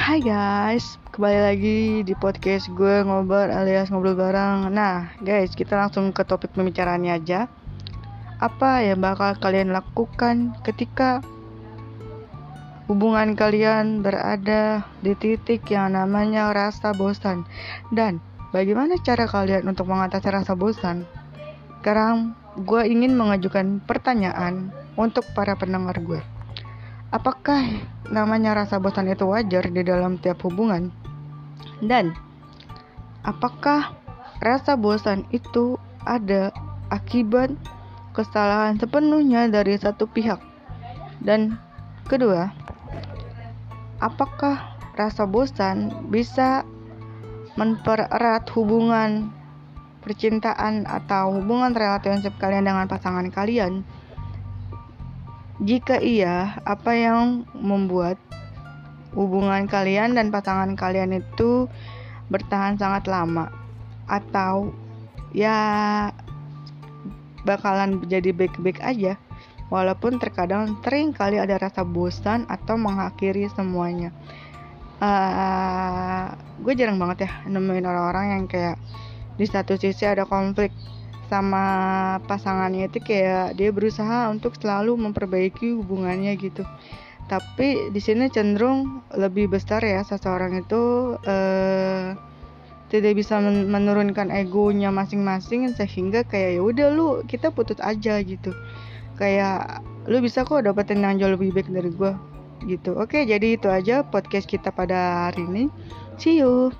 Hai guys, kembali lagi di podcast gue ngobrol alias ngobrol bareng. Nah guys, kita langsung ke topik pembicaraannya aja. Apa yang bakal kalian lakukan ketika hubungan kalian berada di titik yang namanya rasa bosan? Dan bagaimana cara kalian untuk mengatasi rasa bosan? Sekarang gue ingin mengajukan pertanyaan untuk para pendengar gue. Apakah namanya rasa bosan itu wajar di dalam tiap hubungan? Dan apakah rasa bosan itu ada akibat kesalahan sepenuhnya dari satu pihak? Dan kedua, apakah rasa bosan bisa mempererat hubungan percintaan atau hubungan relationship kalian dengan pasangan kalian? Jika iya, apa yang membuat hubungan kalian dan pasangan kalian itu bertahan sangat lama? Atau ya bakalan jadi baik-baik aja walaupun terkadang sering kali ada rasa bosan atau mengakhiri semuanya. Uh, gue jarang banget ya nemuin orang-orang yang kayak di satu sisi ada konflik sama pasangannya itu kayak dia berusaha untuk selalu memperbaiki hubungannya gitu. Tapi di sini cenderung lebih besar ya seseorang itu uh, tidak bisa menurunkan egonya masing-masing sehingga kayak ya udah lu kita putus aja gitu. Kayak lu bisa kok dapetin yang jauh lebih baik dari gue gitu. Oke jadi itu aja podcast kita pada hari ini. See you